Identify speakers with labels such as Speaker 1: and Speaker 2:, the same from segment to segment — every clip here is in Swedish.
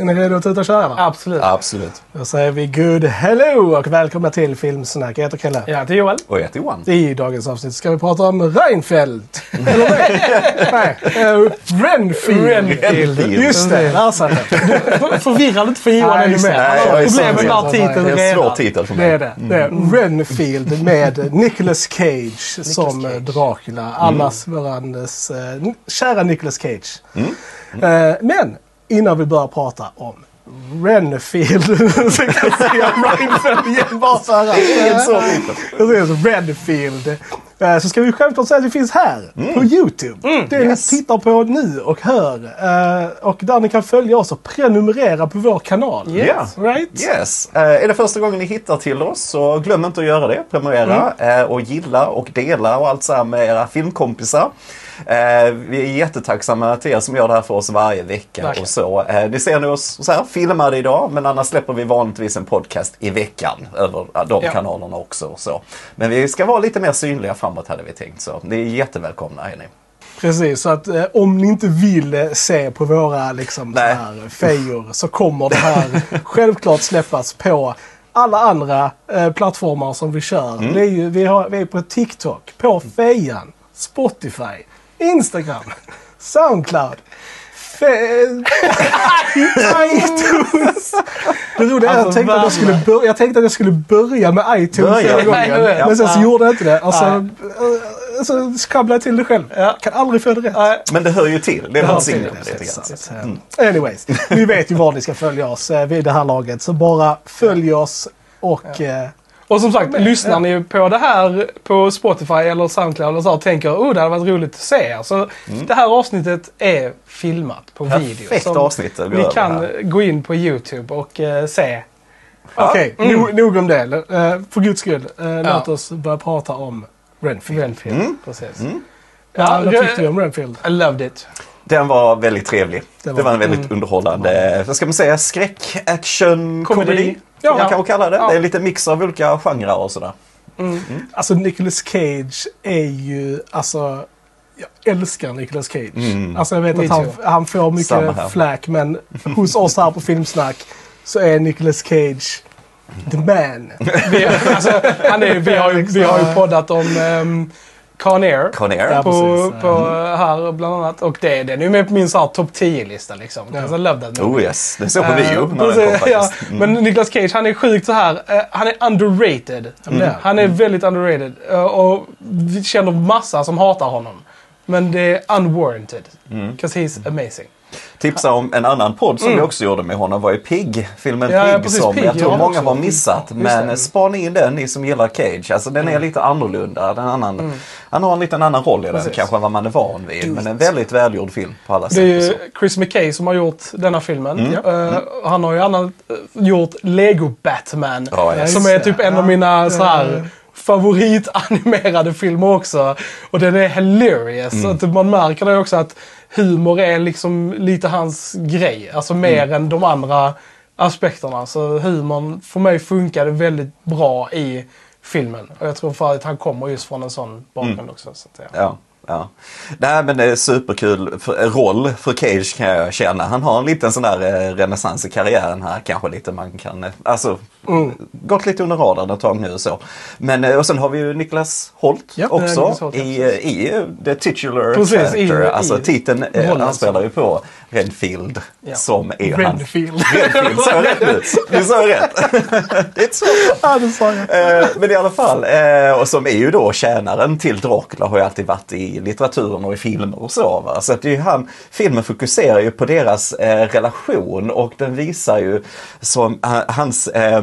Speaker 1: Är ni redo att tuta och köra? Va?
Speaker 2: Absolut.
Speaker 3: Absolut.
Speaker 1: Då säger vi good hello och välkomna till Filmsnack. Jag heter Kalle.
Speaker 2: Jag heter Joel.
Speaker 3: Och jag heter Johan.
Speaker 1: I dagens avsnitt ska vi prata om Reinfeldt. Eller nej, nej. Uh, Renfield.
Speaker 3: Renfield.
Speaker 1: Just det, där satt den.
Speaker 2: Förvirrade inte för Johan ännu
Speaker 1: det.
Speaker 2: mer. Han har problem med
Speaker 1: vet.
Speaker 2: titeln
Speaker 3: Det är en svår
Speaker 2: redan.
Speaker 3: titel för
Speaker 1: Det
Speaker 3: mig.
Speaker 1: är det. det är Renfield med Nicolas Cage som
Speaker 2: Cage.
Speaker 1: Dracula. Allas vårandes uh, kära Nicolas Cage.
Speaker 3: Mm.
Speaker 1: Eh, men innan vi börjar prata om Renfield så kan jag säga Reinfeldt igen bara så här. Redfield. Eh, Så ska vi självklart säga att vi finns här på Youtube. det
Speaker 3: yes.
Speaker 1: ni tittar på nu och hör. Eh, Och där ni kan följa oss och prenumerera på vår kanal.
Speaker 3: Yes.
Speaker 1: Right?
Speaker 3: Yes. Eh, är det första gången ni hittar till oss så glöm inte att göra det. Prenumerera eh, och gilla och dela och allt så här med era filmkompisar. Vi är jättetacksamma till er som gör det här för oss varje vecka.
Speaker 2: Verkligen.
Speaker 3: Och så. Ni ser nu oss så här, filmade idag men annars släpper vi vanligtvis en podcast i veckan över de
Speaker 2: Ja.
Speaker 3: kanalerna också. Och så. Men vi ska vara lite mer synliga framåt hade vi tänkt. Så ni är jättevälkomna. Är ni.
Speaker 1: Precis, så att eh, om ni inte vill eh, se på våra liksom, så här, fejor så kommer det här självklart släppas på alla andra eh, plattformar som vi kör.
Speaker 3: Mm.
Speaker 1: Det är ju, vi, har, vi är på TikTok, på Fejan, Spotify, Instagram, Soundcloud. Fe- iTunes! Det roliga är att jag
Speaker 2: Alltså,
Speaker 1: tänkte att jag skulle,
Speaker 2: värme.
Speaker 1: bör- jag tänkte att jag skulle börja med iTunes
Speaker 3: Börja.
Speaker 1: hela gången. Men sen så
Speaker 2: Ja.
Speaker 1: gjorde jag inte det. Och så,
Speaker 2: Nej.
Speaker 1: eh, så skramlade jag till det själv.
Speaker 2: Ja.
Speaker 1: Kan aldrig få det rätt.
Speaker 3: Men det hör ju till. Det är
Speaker 1: Ja, är
Speaker 3: lite grann.
Speaker 1: sant. Anyways, ni vet ju var ni ska följa oss eh, vid det här laget. Så bara följ oss och... eh,
Speaker 2: Och som sagt,
Speaker 1: Men,
Speaker 2: lyssnar
Speaker 1: ja.
Speaker 2: ni på det här på Spotify eller Soundcloud och, så och tänker oh det hade varit roligt att se er. Så det här avsnittet är filmat på video.
Speaker 3: Perfekt avsnitt att gå
Speaker 2: Ni kan gå in på YouTube och eh, se.
Speaker 1: Okej,
Speaker 2: Mm.
Speaker 1: nog, om det. Uh, för guds skull, uh, låt oss börja prata om Renfield.
Speaker 2: Renfield. Precis.
Speaker 1: Ja, vad
Speaker 2: jag-
Speaker 1: tyckte du om Renfield?
Speaker 2: I loved it.
Speaker 3: Den var väldigt trevlig.
Speaker 1: Det
Speaker 3: Det
Speaker 1: var-
Speaker 3: var, en väldigt underhållande, vad ska man säga, skräck, action,
Speaker 2: Komedi.
Speaker 3: komedi.
Speaker 2: Ja.
Speaker 3: Ja. Man kan kalla det.
Speaker 2: Ja.
Speaker 3: Det är lite mix av olika genrer och sådär.
Speaker 1: Alltså Nicolas Cage är ju, alltså... Jag älskar Nicolas Cage. Alltså jag vet
Speaker 2: Me
Speaker 1: att han, han får mycket flack men hos oss här på Filmsnack så är Nicolas Cage the man.
Speaker 2: Vi, alltså, han är, vi, har ju, vi har ju poddat om um, Con Air.
Speaker 3: Con Air.
Speaker 1: Ja,
Speaker 2: på,
Speaker 1: precis.
Speaker 2: på här bland annat. Och det, den är ju med på min topp 10-lista liksom.
Speaker 1: Ja.
Speaker 2: I love that movie.
Speaker 3: Oh yes, det såg på
Speaker 2: Eh,
Speaker 3: bio när
Speaker 2: precis,
Speaker 3: den kom
Speaker 2: ja.
Speaker 3: Mm.
Speaker 2: Men Nicolas Cage, han är sjukt så här. eh, han är underrated.
Speaker 1: Mm.
Speaker 2: Han är väldigt underrated. Eh, och vi känner massa som hatar honom. Men det är unwarranted.
Speaker 3: Mm.
Speaker 2: Because he's amazing.
Speaker 3: Tipsa om en annan podd som vi också gjorde med honom var ju Pig. Filmen
Speaker 2: Mm. Ja, ja,
Speaker 3: Pig
Speaker 2: precis,
Speaker 3: som
Speaker 2: Pig,
Speaker 3: jag tror
Speaker 2: ja,
Speaker 3: många har missat. Men
Speaker 2: det.
Speaker 3: spana in den ni som gillar Cage. Alltså den är lite annorlunda. Den annan, Han har en liten annan roll i den
Speaker 2: Mm. Precis.
Speaker 3: kanske än vad man är van vid. Men en väldigt välgjord film på alla
Speaker 2: Det
Speaker 3: sätt.
Speaker 2: är
Speaker 3: och så.
Speaker 2: ju Chris McKay som har gjort denna filmen.
Speaker 3: Mm.
Speaker 2: Eh, Han har ju annat, eh, gjort Lego Batman.
Speaker 3: Ja, ja.
Speaker 2: Som är
Speaker 1: det.
Speaker 2: typ en av
Speaker 1: Ja.
Speaker 2: mina så här favoritanimerade filmer också. Och den är hilarious.
Speaker 3: Mm.
Speaker 2: Att man märker det också att humor är liksom lite hans grej. Alltså mer
Speaker 3: Mm.
Speaker 2: än de andra aspekterna. Så humorn för mig funkade väldigt bra i filmen. Och jag tror för att han kommer just från en sån bakgrund
Speaker 3: Mm.
Speaker 2: också. Så att, ja.
Speaker 3: Ja, ja. Nej men det är superkul för, roll för Cage kan jag känna. Han har en liten sån där eh, renässans i karriären här. Kanske lite man kan, eh, alltså gått lite under radarn ett tag nu och så. Men eh, och sen har vi ju Niklas Holt
Speaker 1: Ja,
Speaker 2: eh,
Speaker 3: också
Speaker 2: Nicholas Hoult, ja,
Speaker 3: i, eh, i the titular
Speaker 2: Precis, i-
Speaker 3: character.
Speaker 2: i
Speaker 3: alltså titeln anspelar ju på Redfield
Speaker 2: Ja.
Speaker 3: som är han.
Speaker 1: Renfield.
Speaker 3: Redfield, sa jag rätt nu? Du sa rätt. det är så
Speaker 1: ja, det sa jag.
Speaker 3: Men i alla fall, och som är ju då tjänaren till Dracula har ju alltid varit i litteraturen och i filmer och så. Va? Så att det är han, filmen fokuserar ju på deras relation och den visar ju som hans, eh,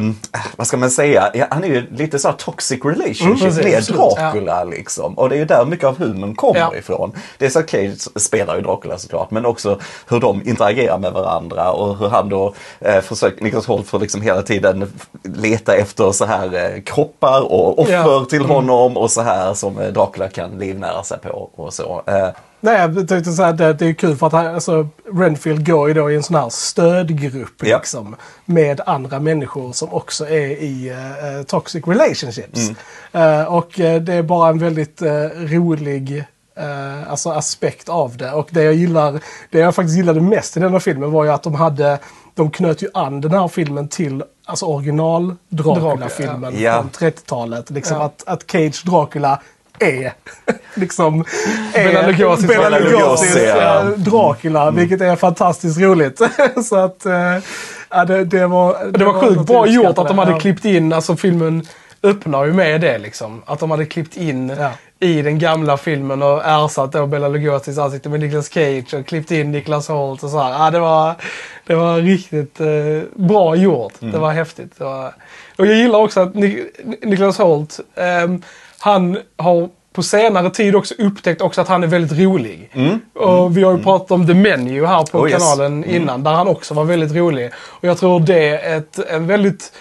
Speaker 3: vad ska man säga, ja, han är ju lite så här toxic relationship
Speaker 2: precis,
Speaker 3: med Dracula liksom. Och det är ju där mycket av humorn kommer
Speaker 2: Ja.
Speaker 3: ifrån. Det är så Cage spelar ju Dracula såklart, men också hur de interagerar med varandra och hur han då eh, försöker, Niklas Holt får liksom hela tiden leta efter så här eh, kroppar och offer
Speaker 2: Ja.
Speaker 3: till honom och så här som eh, Dracula kan livnära sig på och så. Eh,
Speaker 1: Nej, jag tänkte säga att det, det är kul för att han, alltså, Renfield går ju då i en sån här stödgrupp
Speaker 3: Ja.
Speaker 1: liksom, med andra människor som också är i eh, toxic relationships. Eh, och eh, det är bara en väldigt rolig alltså aspekt av det. Och det jag gillar, det jag faktiskt gillade mest i den här filmen var ju att de hade, de knöt ju an den här filmen till alltså original Dracula-filmen
Speaker 3: Ja.
Speaker 1: från 30-talet. Liksom
Speaker 2: Ja.
Speaker 1: att, att Cage Dracula är liksom
Speaker 2: Bela
Speaker 1: är
Speaker 2: Lugosi's
Speaker 1: Bela
Speaker 3: Bela
Speaker 1: Lugosi's
Speaker 3: Lugosi, ja.
Speaker 1: eh, Dracula, vilket är fantastiskt roligt. Så att, eh, ja, det, det var...
Speaker 2: Det var sjukt
Speaker 1: något
Speaker 2: bra gjort att de hade
Speaker 1: Ja.
Speaker 2: klippt in, alltså filmen öppnar ju med det liksom. Att de hade klippt in
Speaker 1: Ja.
Speaker 2: i den gamla filmen och ersatt då Bela Lugosi's ansikte med Nicolas Cage och klippt in Niklas Holt och så här. Ja, det var, det var riktigt eh, bra gjort. Det var häftigt. Det var... Och jag gillar också att Ni- Niklas Holt, ehm, han har på senare tid också upptäckt också att han är väldigt rolig. Och vi har ju pratat om The Menu här på
Speaker 3: Oh, yes.
Speaker 2: kanalen innan, där han också var väldigt rolig. Och jag tror det är ett, en väldigt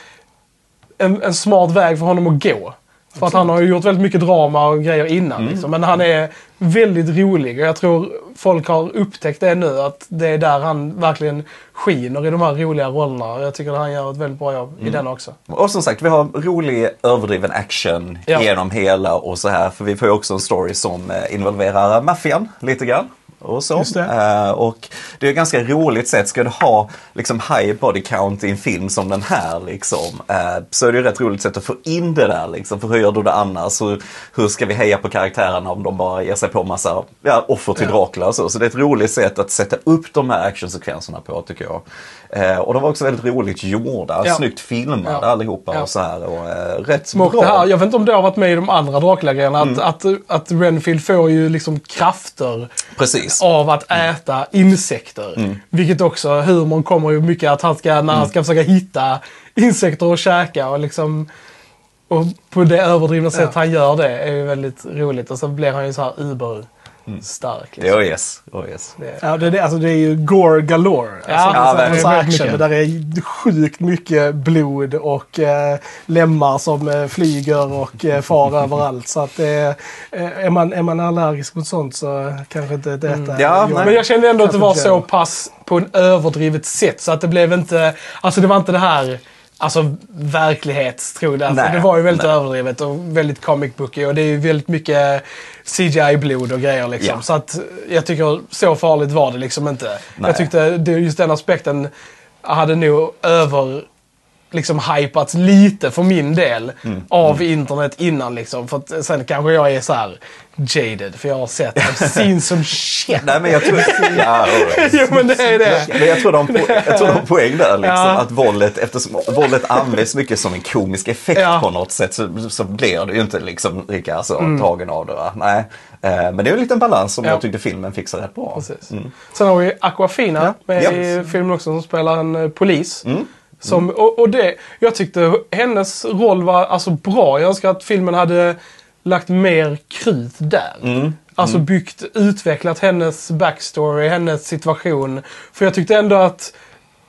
Speaker 2: en, en smart väg för honom att gå. För att han har ju gjort väldigt mycket drama och grejer innan.
Speaker 3: Mm.
Speaker 2: Liksom. Men han är väldigt rolig och jag tror folk har upptäckt det nu. Att det är där han verkligen skiner i de här roliga rollerna. Jag tycker att han gör ett väldigt bra jobb
Speaker 3: Mm.
Speaker 2: i den också.
Speaker 3: Och som sagt, vi har rolig överdriven action
Speaker 2: Ja.
Speaker 3: genom hela och så här. För vi får ju också en story som eh, involverar maffian lite grann. Och så.
Speaker 1: Det.
Speaker 3: Eh, och det är ett ganska roligt sätt. Ska du ha liksom high body count i en film som den här liksom. Eh, så är det ju ett rätt roligt sätt att få in det där liksom. För hur gör du det annars? Hur, hur ska vi heja på karaktärerna om de bara ger sig på massa ja, offer till Dracula och så. Så det är ett roligt sätt att sätta upp de här actionsekvenserna på tycker jag. Eh, och de var också väldigt roligt gjorda.
Speaker 2: Ja.
Speaker 3: Snyggt filmade
Speaker 2: Ja.
Speaker 3: allihopa
Speaker 2: Ja.
Speaker 3: och så här. Och, eh, rätt bra.
Speaker 2: det här, jag vet inte om det har varit med i de andra Dracula-grejerna.
Speaker 3: Mm.
Speaker 2: Att, att, att Renfield får ju liksom krafter
Speaker 3: Precis.
Speaker 2: Av att äta insekter.
Speaker 3: Mm.
Speaker 2: Vilket också, humorn kommer ju mycket att han ska, när han ska försöka hitta insekter att käka och liksom... Och på det överdrivna sätt han gör det är ju väldigt roligt. Och så blir han ju så här uber stark.
Speaker 3: Det
Speaker 2: Liksom.
Speaker 3: är yes. Oh, yes.
Speaker 2: Det-
Speaker 1: Ja, det, är det, alltså det är ju gore galore.
Speaker 2: Ja,
Speaker 1: alltså,
Speaker 2: ja,
Speaker 1: alltså
Speaker 2: Väldigt
Speaker 1: action. Det där är sjukt mycket blod och eh, lemmar som eh, flyger och eh, far överallt. Så att det, eh, är, man, är man allergisk mot sånt så kanske inte detta är
Speaker 3: Ja, nej.
Speaker 2: Men jag kände ändå att det var så pass på en överdrivet sätt så att det blev inte... Alltså det var inte det här... Alltså verklighetstro. Alltså, det var ju väldigt
Speaker 3: nej.
Speaker 2: överdrivet och väldigt comic booky och det är ju väldigt mycket CGI-blod och grejer liksom.
Speaker 3: Ja.
Speaker 2: Så att jag tycker så farligt var det liksom inte.
Speaker 3: Nej.
Speaker 2: Jag tyckte just den aspekten hade nog över liksom hypats lite för min del
Speaker 3: Mm.
Speaker 2: av internet innan liksom. För att sen kanske jag är så här jaded för jag har sett, seen some shit.
Speaker 3: Nej men jag tror... ja,
Speaker 2: jo men det är det.
Speaker 3: Men jag tror de, har poäng där liksom.
Speaker 2: Ja.
Speaker 3: Att våldet, eftersom våldet används mycket som en komisk effekt
Speaker 2: Ja.
Speaker 3: på något sätt så, så blir du ju inte liksom lika så
Speaker 2: Mm.
Speaker 3: tagen av det. Va? Nej. Eh, Men det är en liten balans som
Speaker 2: Ja.
Speaker 3: jag tyckte filmen fixar rätt bra.
Speaker 2: Precis. Sen har vi Aquafina med i filmen också som spelar en eh, polis.
Speaker 3: Mm.
Speaker 2: Som, och, och det, jag tyckte hennes roll var alltså bra. Jag önskar att filmen hade lagt mer krut där.
Speaker 3: Mm.
Speaker 2: Alltså byggt, utvecklat hennes backstory, hennes situation. För jag tyckte ändå att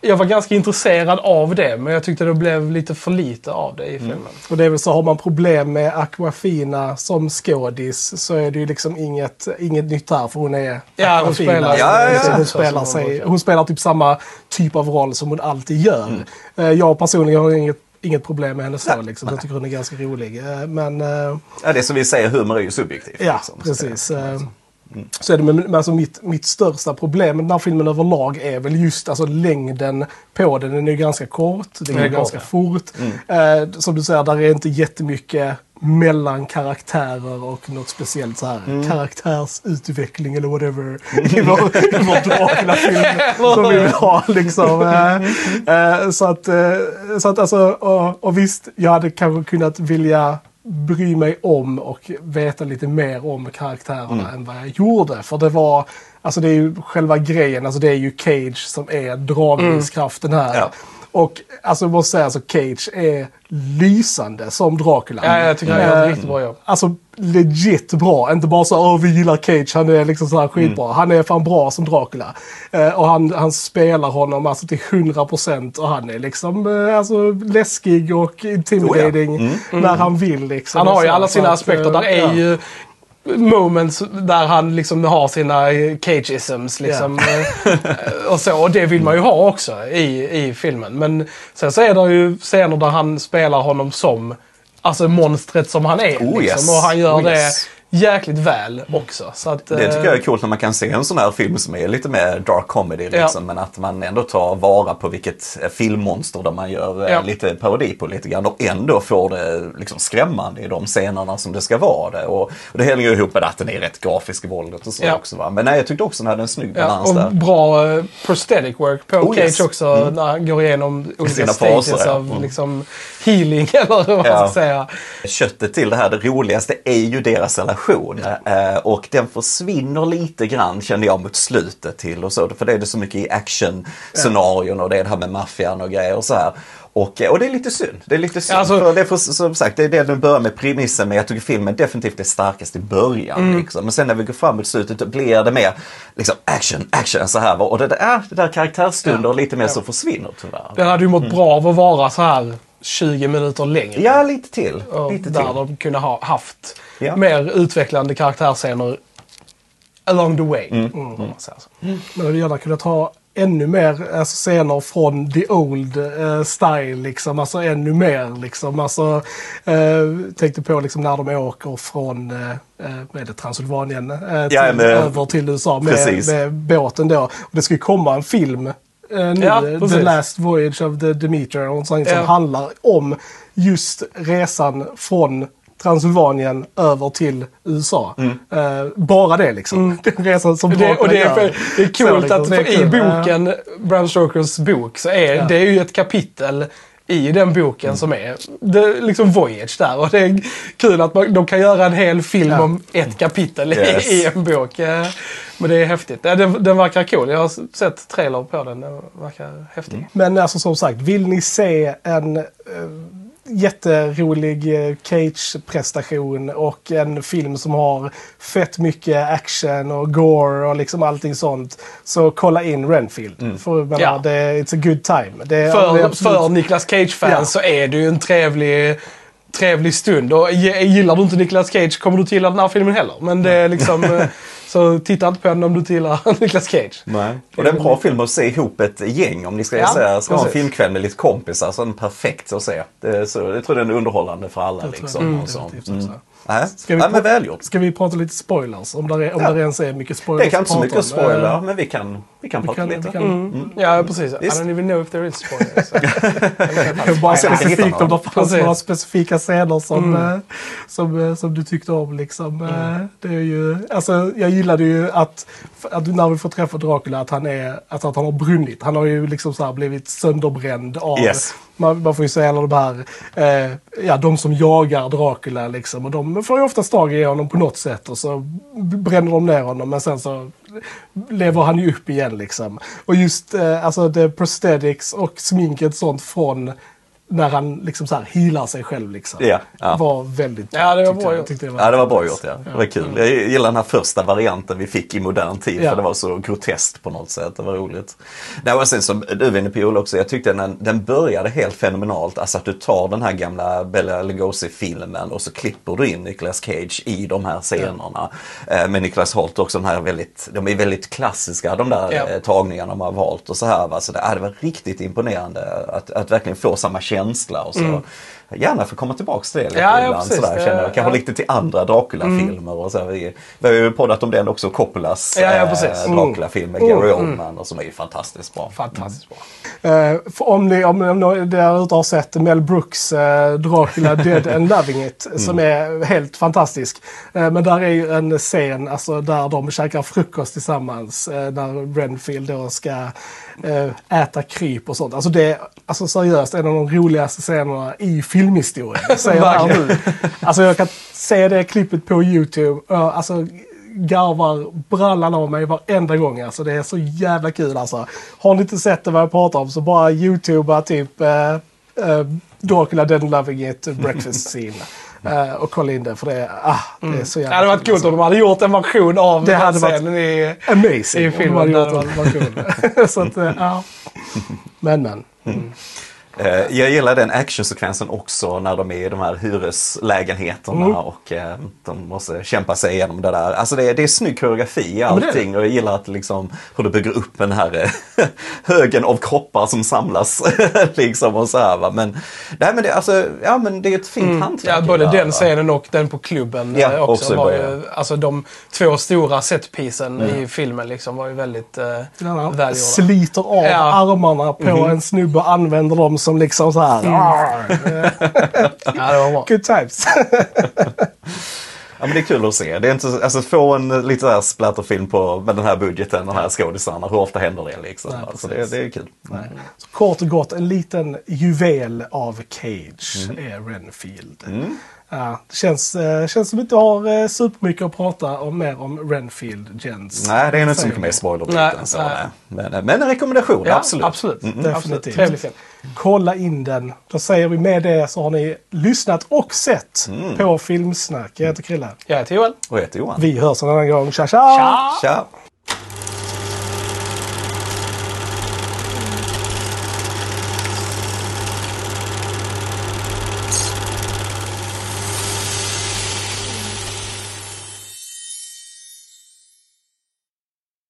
Speaker 2: jag var ganska intresserad av det, men jag tyckte det blev lite för lite av det i filmen.
Speaker 1: Och det är väl så, har man problem med Aquafina som skådis så är det ju liksom inget, inget nytt här för hon är
Speaker 2: Ja, hon
Speaker 1: Aquafina.
Speaker 2: spelar-
Speaker 3: Ja, ja,
Speaker 1: Så
Speaker 3: ja.
Speaker 1: Hon,
Speaker 2: Så
Speaker 1: spelar
Speaker 2: hon
Speaker 1: sig, hon spelar typ samma typ av roll som hon alltid gör.
Speaker 3: Mm.
Speaker 1: Eh, Jag personligen har inget, inget problem med henne så. Liksom. Jag tycker hon är ganska rolig. Eh, Men eh,
Speaker 3: Ja, det är som vi säger, humor är ju subjektivt.
Speaker 1: Ja,
Speaker 3: liksom.
Speaker 1: precis. Så är det, men men alltså mitt, mitt största problem med den här filmen överlag är väl just alltså, längden på den. Den är ju ganska kort, det går
Speaker 2: Den är kort,
Speaker 1: ganska fort. Eh, som du säger, där är inte jättemycket mellan karaktärer och något speciellt så här karaktärsutveckling eller whatever i vår, i vår Dracula-film som vi vill ha. Liksom. Eh, eh, så att, eh, så att alltså, och, och visst, jag hade kanske kunnat vilja bry mig om och veta lite mer om karaktärerna än vad jag gjorde. För det var, alltså det är ju själva grejen, alltså det är ju Cage som är dragningskraften här.
Speaker 3: Ja.
Speaker 1: Och alltså jag måste säga, alltså Cage är lysande som Dracula.
Speaker 2: Ja, jag tycker han gör ett
Speaker 1: Eh,
Speaker 2: riktigt bra jobb.
Speaker 1: Alltså legit bra. Inte bara så åh vi gillar Cage, han är liksom så här skitbra. Han är fan bra som Dracula. Eh, och han, han spelar honom alltså till 100% och han är liksom eh, alltså, läskig och intimidating när han vill. Liksom,
Speaker 2: Han har ju alla sina aspekter.
Speaker 1: eh,
Speaker 2: Där är
Speaker 1: ja.
Speaker 2: ju moments där han liksom har sina eh, cageisms liksom. eh, och så. Och det vill man ju ha också i, i filmen. Men sen så är det ju scener där han spelar honom som Alltså monstret som han är.
Speaker 3: Oh,
Speaker 2: liksom.
Speaker 3: yes.
Speaker 2: Och han gör
Speaker 3: Oh,
Speaker 2: det
Speaker 3: yes.
Speaker 2: Jäkligt väl också. Så att,
Speaker 3: Det tycker
Speaker 2: eh,
Speaker 3: jag är coolt när man kan se en sån här film som är lite mer dark comedy liksom,
Speaker 2: Ja.
Speaker 3: men att man ändå tar vara på vilket eh, filmmonster där man gör eh,
Speaker 2: Ja.
Speaker 3: lite parodi på lite grann och ändå får det liksom skrämmande i de scenerna som det ska vara det. Och, och det hänger ju ihop med att den är rätt grafisk i våldet och så
Speaker 2: Ja.
Speaker 3: också. Va? Men nej, jag tyckte också den hade en snygg balans
Speaker 2: och
Speaker 3: där.
Speaker 2: bra eh, prosthetic work på
Speaker 3: Oh,
Speaker 2: Cage
Speaker 3: yes.
Speaker 2: också när han går igenom olika stages av
Speaker 3: Mm.
Speaker 2: liksom, healing eller vad man ska säga.
Speaker 3: Köttet till det här, det roligaste är ju deras relation. Eh, och den försvinner lite grann kände jag mot slutet till och så. För det är det så mycket i action-scenarion och det är det här med maffian och grejer och så här. Och, eh, och det är lite synd. Det är lite synd.
Speaker 2: Alltså-
Speaker 3: för det är för, som sagt, det är det den börjar med premissen men jag tycker filmen definitivt är starkast i början.
Speaker 2: Mm.
Speaker 3: Liksom. Men sen när vi går fram mot slutet då blir det mer liksom action, action så här. Och det där, äh, det där karaktärsstunder
Speaker 2: Ja.
Speaker 3: lite mer
Speaker 2: Ja.
Speaker 3: som försvinner tyvärr.
Speaker 2: Den hade ju mått bra av att vara så här 20 minuter längre.
Speaker 3: Ja, lite till.
Speaker 2: Och
Speaker 3: Lite
Speaker 2: där
Speaker 3: till.
Speaker 2: de kunde ha haft
Speaker 3: Ja.
Speaker 2: mer utvecklande karaktärsscener along the way.
Speaker 3: Mm.
Speaker 2: man säger så.
Speaker 1: Man hade gärna kunnat ha ännu mer alltså, scener från the old eh, style. Liksom. Alltså ännu mer. Liksom. Alltså, eh, tänkte på liksom, när de åker från vad är det, Transylvanien eh, till,
Speaker 3: Ja, men-
Speaker 1: över till USA med, med båten då. Och det ska ju komma en film eh, nu,
Speaker 2: Ja,
Speaker 1: The. Last Voyage of the Demeter, och sånt som
Speaker 2: Ja.
Speaker 1: handlar om just resan från Transylvanien över till USA. Eh, bara det liksom. Den resan som
Speaker 2: Mm. Det, och det är,
Speaker 1: gör.
Speaker 2: det är coolt
Speaker 1: liksom,
Speaker 2: att
Speaker 1: det är
Speaker 2: för i
Speaker 1: kul.
Speaker 2: boken, Bram Stokers bok, så är
Speaker 1: Ja.
Speaker 2: det är ju ett kapitel i den boken
Speaker 1: Mm.
Speaker 2: som är det, är liksom Voyage där. Och det är kul att man, de kan göra en hel film
Speaker 1: Ja.
Speaker 2: om ett kapitel i-
Speaker 3: Yes.
Speaker 2: i en bok. Eh, Men det är häftigt. Ja, Den, den verkar cool. Jag har sett trailer på den. Den verkar häftig.
Speaker 1: Men alltså som sagt, vill ni se en eh, jätterolig eh, Cage-prestation och en film som har fett mycket action och gore och liksom allting sånt. Så kolla in Renfield. För jag menar,
Speaker 2: Ja.
Speaker 1: det, it's a good time. Det, det
Speaker 2: För,
Speaker 1: absolut-
Speaker 2: för Nicolas Cage-fans
Speaker 1: Ja.
Speaker 2: så är det ju en trevlig, trevlig stund. Och gillar du inte Nicolas Cage kommer du inte gilla den här filmen heller. Men det är liksom... så titta inte på den om du inte gillar Nicolas Cage.
Speaker 3: Nej. Och det är en bra film att se ihop ett gäng om ni ska,
Speaker 2: Ja,
Speaker 3: säga, ska ha en filmkväll med lite kompisar. Så är den perfekt att se. Det, är så, jag tror den är underhållande för alla. Liksom,
Speaker 1: Mm,
Speaker 3: och så.
Speaker 1: definitivt
Speaker 3: Mm. Nej,
Speaker 1: Ska vi
Speaker 3: Nej, men välgjort.
Speaker 1: Ska vi prata lite spoilers? Om det, är, om
Speaker 3: Ja.
Speaker 1: det ens är mycket spoilers
Speaker 3: Det kan inte så mycket
Speaker 1: Eh,
Speaker 3: men vi kan, vi kan prata
Speaker 1: kan-
Speaker 3: lite.
Speaker 1: kan-
Speaker 3: Mm.
Speaker 2: Ja, precis. I don't even know if there is spoilers.
Speaker 1: Bara
Speaker 3: se
Speaker 1: specifikt om det fanns några specifika scener som,
Speaker 2: Mm.
Speaker 1: eh, som, eh, som du tyckte om. Liksom. Eh, Det är ju, alltså, jag gillade ju att, att när vi får träffa Dracula att han, är, alltså att han har brunnit. Han har ju liksom så här blivit sönderbränd av
Speaker 3: Yes.
Speaker 1: man, man får ju säga alla de här, eh, ja de som jagar Dracula liksom. Och de får ju oftast tag i honom på något sätt och så bränner de ner honom. Men sen så lever han ju upp igen liksom. Och just eh, alltså the prosthetics och sminket sånt från när han liksom så här healar sig själv liksom.
Speaker 3: Ja, ja.
Speaker 1: Var väldigt
Speaker 2: Ja, det var bra
Speaker 1: jag.
Speaker 2: gjort.
Speaker 1: Tyckte det
Speaker 3: Ja, det var bra gjort. Ja. Det var kul. Jag gillar den här första varianten vi fick i modern tid.
Speaker 1: Ja.
Speaker 3: För det var så groteskt på något sätt. Det var roligt. Nej, och sen som du var inne på Joel också. Jag tyckte den, den började helt fenomenalt. Alltså att du tar den här gamla Bela Lugosi-filmen och så klipper du in Nicolas Cage i de här scenerna. Eh, med Nicolas Holt också. De här väldigt, de är väldigt klassiska de där
Speaker 2: Ja.
Speaker 3: eh, tagningarna man har valt och så här. Va? Så det, ja, det var riktigt imponerande att, att verkligen få samma känsla. Och så. Gärna få komma tillbaks till det lite
Speaker 2: Ja, ja,
Speaker 3: ibland.
Speaker 2: precis.
Speaker 3: sådär, känner jag. Kanske
Speaker 2: Ja.
Speaker 3: lite till andra Dracula-filmer. Och så vi, vi har ju poddat om den också, Coppolas
Speaker 2: Ja, ja,
Speaker 3: eh,
Speaker 2: precis.
Speaker 3: Dracula-film med Gary Oldman och som är ju fantastiskt bra.
Speaker 2: Fantastiskt bra.
Speaker 1: För om ni, om, om ni där ute har sett Mel Brooks eh, Dracula Dead and Loving It som är helt fantastisk. Eh, men där är ju en scen alltså, där de käkar frukost tillsammans när Renfield då ska äta kryp och sånt. Alltså det är alltså, seriöst en av de roligaste scenerna i filmhistorien. Säger jag nu. Alltså jag kan se det klippet på YouTube. Alltså, garvar brallan av mig varenda gång. Alltså, det är så jävla kul alltså. Har ni inte sett det vad jag pratar om så bara YouTubea typ uh, uh, Dracula Dead and Loving It Breakfast Scene. Uh, och kolla in det för det ah, det är så jävla
Speaker 2: Det hade varit coolt om de hade gjort en version av
Speaker 1: Det hade varit-
Speaker 2: i...
Speaker 1: Amazing.
Speaker 2: I
Speaker 1: om
Speaker 2: filmen
Speaker 1: de hade gjort. Vad kul. så att, uh, ja. Men men.
Speaker 3: Eh, jag gillar den actionsekvensen också när de är i de här hyreslägenheterna
Speaker 1: Mm.
Speaker 3: och eh, de måste kämpa sig igenom det där. Alltså det, är- det är snygg koreografi i allting och jag gillar att liksom, hur du bygger upp den här eh, högen av kroppar som samlas. liksom och så här, va. Men, nej, men, det, alltså, ja, men det är ett fint hantverk.
Speaker 2: Mm. Ja,
Speaker 3: i
Speaker 2: både
Speaker 3: det här,
Speaker 2: den scenen och den på klubben
Speaker 3: Ja,
Speaker 2: eh, också. var ju, alltså de två stora setpisen
Speaker 3: Mm.
Speaker 2: i filmen liksom var ju väldigt eh,
Speaker 1: han
Speaker 2: välgjorda.
Speaker 1: sliter av
Speaker 2: Ja.
Speaker 1: armarna på
Speaker 3: Mhm.
Speaker 1: en snubbe och använder dem som liksom så här.
Speaker 2: Mm.
Speaker 1: Good times.
Speaker 3: Ja, men det är kul att se. Det är inte, alltså, få en lite här splatterfilm på, med den här budgeten, de här skådisarna. Hur ofta händer det liksom?
Speaker 1: Nej,
Speaker 3: alltså, det, det är kul.
Speaker 1: Så kort och gott, en liten juvel av Cage
Speaker 3: Mm.
Speaker 1: är Renfield. Ja, det känns, eh, känns som att vi inte har eh, supermycket att prata om mer om Renfield, Jens.
Speaker 3: Nej, det är inte så mycket mer spoiler
Speaker 2: Nej,
Speaker 3: så,
Speaker 2: nej.
Speaker 3: nej. Men, men en rekommendation,
Speaker 2: Ja,
Speaker 3: absolut.
Speaker 2: absolut.
Speaker 3: Mm.
Speaker 2: Absolut.
Speaker 1: Definitivt.
Speaker 2: Trevlig film.
Speaker 1: Kolla in den. Då säger vi med det så har ni lyssnat och sett
Speaker 3: Mm.
Speaker 1: på Filmsnack. Jag heter Krille.
Speaker 2: Jag heter Joel.
Speaker 3: Och jag heter Johan.
Speaker 1: Vi hörs en annan gång. Tja tja!
Speaker 2: Tja!
Speaker 3: Tja!